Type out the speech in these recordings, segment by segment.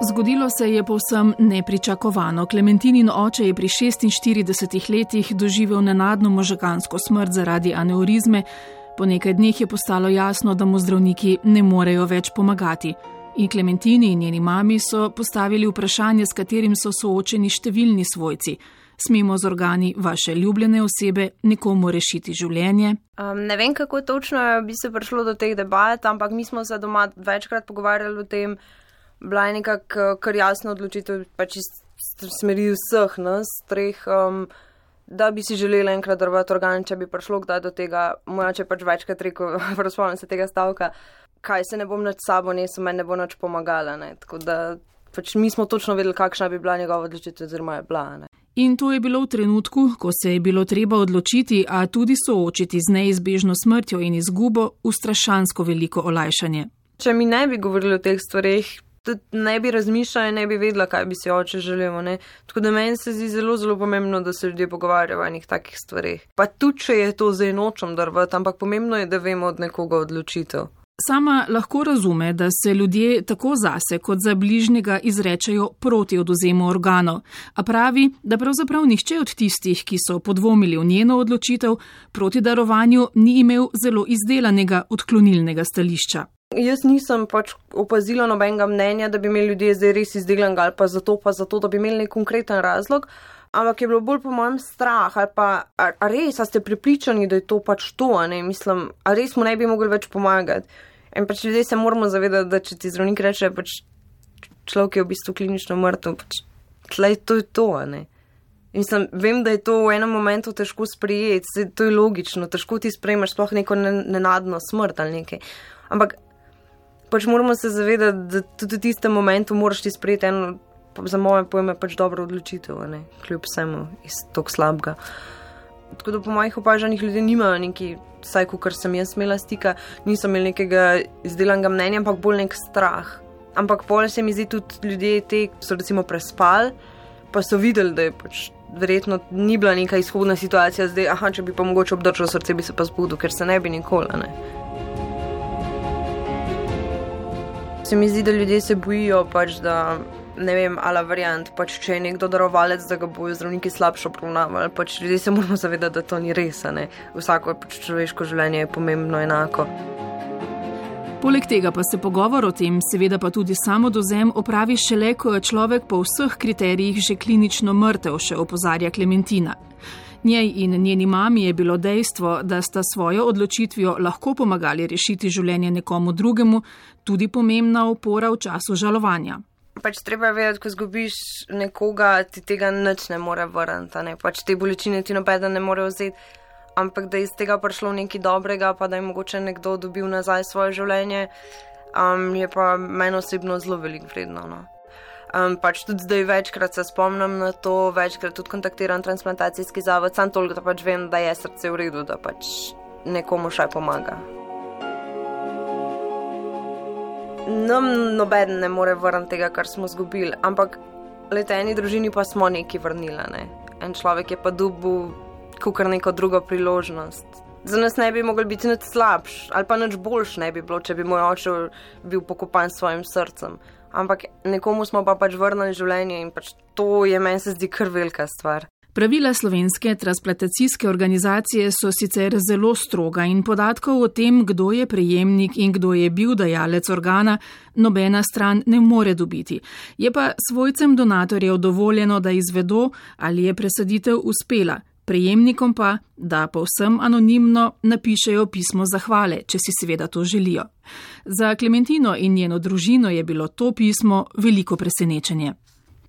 Zgodilo se je povsem nepričakovano. Klementinin oče je pri 46 letih doživel nenadno možgansko smrt zaradi aneurizme. Po nekaj dneh je postalo jasno, da mu zdravniki ne morejo več pomagati. In Klementini in njeni mami so postavili vprašanje, s katerim so soočeni številni svojci. Smemo z organi vaše ljubljene osebe nekomu rešiti življenje? Um, ne vem, kako točno bi se prišlo do teh debat, ampak mi smo se doma večkrat pogovarjali o tem, bila je nekako kar jasna odločitev, pač iz smeri vseh nas, treh, um, da bi si želeli enkrat drvati organ, če bi prišlo kdaj do tega, moja če pač večkrat rekel, razpolnim se tega stavka, kaj se ne bom nad sabo nesel, meni ne bo nič pomagala. Ne? Tako da pač mi smo točno vedeli, kakšna bi bila njegova odločitev, oziroma je bila. Ne? In to je bilo v trenutku, ko se je bilo treba odločiti, a tudi soočiti z neizbežno smrtjo in izgubo, ustrašansko veliko olajšanje. Če mi ne bi govorili o teh stvarih, tudi ne bi razmišljala in ne bi vedela, kaj bi si oče želel. Ne? Tako da meni se zdi zelo, zelo pomembno, da se ljudje pogovarjajo o enih takih stvarih. Pa tudi, če je to zdaj nočem drvati, ampak pomembno je, da vemo od nekoga odločitev. Sama lahko razume, da se ljudje tako zase kot za bližnjega izrečajo proti oduzemu organov, a pravi, da pravzaprav nihče od tistih, ki so podvomili v njeno odločitev, proti darovanju ni imel zelo izdelanega odklonilnega stališča. Jaz nisem pač opazila nobenega mnenja, da bi imeli ljudje zdaj res izdelan ali pa zato, pa zato, da bi imeli nek konkreten razlog, ampak je bilo bolj po mojem strah ali pa a, a res, a ste pripričani, da je to pač to, ne mislim, a res mu ne bi mogli več pomagati. In pač ljudje se moramo zavedati, da če ti zdravnik reče, pač človek je v bistvu klinično mrtev, pač tlej to je to, ne. Mislim, vem, da je to v enem momentu težko sprijeti, to je logično, težko ti sprejmeš sploh neko nenadno smrt ali nekaj. Ampak pač moramo se zavedati, da tudi v tistem momentu moraš ti sprejeti eno, za moje pojme, pač dobro odločitev, ne? kljub vsemu iz tog slabega. Tako da po mojih opažanjih ljudje nimajo neki, vsaj kar sem jaz imela stika, niso imeli nekega izdelanega mnenja, ampak bolj nek strah. Ampak pol se mi zdi tudi ljudje ki so recimo prespali, pa so videli, da je pač. Verjetno ni bila neka izhodna situacija, zdaj, aha, če bi pa mogoče obdržal srce, bi se pa zbudil, ker se ne bi nikoli. Ne. Se mi zdi, da ljudje se bojijo, pač, da ne vem, ali variant, pač, če je nekdo darovalec, da ga bojo zdravniki slabše obravnavali. Pač, ljudje se moramo zavedati, da to ni res. Vsako pač, človeško življenje je pomembno enako. Poleg tega pa se pogovor o tem, seveda pa tudi samo dozem, opravi šele, ko je človek po vseh kriterijih že klinično mrtev, še opozarja Klementina. Njej in njeni mami je bilo dejstvo, da sta svojo odločitvijo lahko pomagali rešiti življenje nekomu drugemu, tudi pomembna opora v času žalovanja. Pač treba vedeti, ko zgubiš nekoga, ti tega nič ne more vrniti, ne? pač te bolečine ti nobeden ne more vzeti, ampak da je iz tega prišlo nekaj dobrega, pa da je mogoče nekdo dobil nazaj svoje življenje, um, je pa meni osebno zelo veliko vredno. No? Um, pač tudi zdaj večkrat se spomnim na to, večkrat tudi kontaktiram transplantacijski zavod, samo toliko, da pač vem, da je srce v redu, da pač nekomu še pomaga. Nam noben ne more vrniti tega, kar smo izgubili, ampak leta eni družini pa smo neki vrnili. Ne? En človek je pa dubu, kot neko drugo priložnost. Za nas ne bi mogel biti nič slabš, ali pa nič boljš ne bi bilo, če bi moj oče bil pokopan s svojim srcem ampak nekomu smo pa pač vrnili življenje in pač to je meni se zdi kar velika stvar. Pravila slovenske transplantacijske organizacije so sicer zelo stroga in podatkov o tem, kdo je prejemnik in kdo je bil dajalec organa, nobena stran ne more dobiti. Je pa svojcem donatorjev dovoljeno, da izvedo, ali je presaditev uspela, prejemnikom pa, da povsem anonimno napišejo pismo zahvale, če si seveda to želijo. Za Klementino in njeno družino je bilo to pismo veliko presenečenje.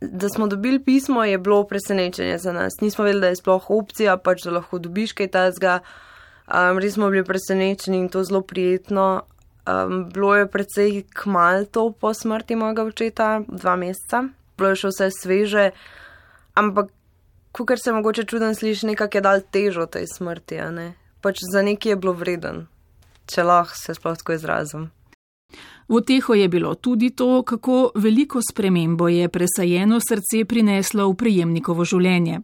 Da smo dobili pismo, je bilo presenečenje za nas. Nismo vedeli, da je sploh opcija, pač da lahko dobiš kaj tazga. Um, res smo bili presenečeni in to zelo prijetno. Um, bilo je precej kmal to po smrti mojega očeta, dva meseca. Bilo je še vse sveže, ampak kar se mogoče čuden sliši, nekako je dal težo tej smrti, pač za neki je bilo vreden, če lahko se sploh tako izrazim. V teho je bilo tudi to, kako veliko spremembo je presajeno srce prineslo v prejemnikovo življenje.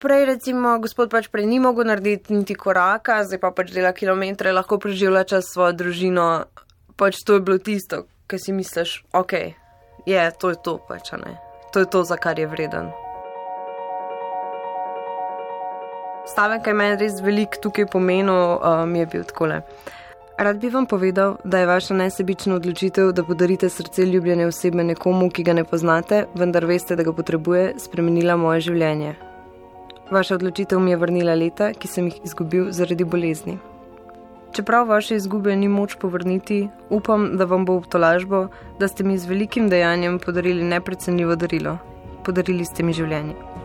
Prej, recimo, gospod pač prej ni mogel narediti niti koraka, zdaj pa pač dela kilometre, lahko preživlja čas svojo družino. Pač to je bilo tisto, kar si misliš, ok, je, to je to, pač, ne. To je to, za kar je vreden. Stavek, ki meni res velik tukaj pomenil, um, je bil takole. Rad bi vam povedal, da je vaša nesebična odločitev, da podarite srce ljubljene osebe nekomu, ki ga ne poznate, vendar veste, da ga potrebuje, spremenila moje življenje. Vaša odločitev mi je vrnila leta, ki sem jih izgubil zaradi bolezni. Čeprav vaše izgube ni moč povrniti, upam, da vam bo v tolažbo, da ste mi z velikim dejanjem podarili neprecenljivo darilo. Podarili ste mi življenje.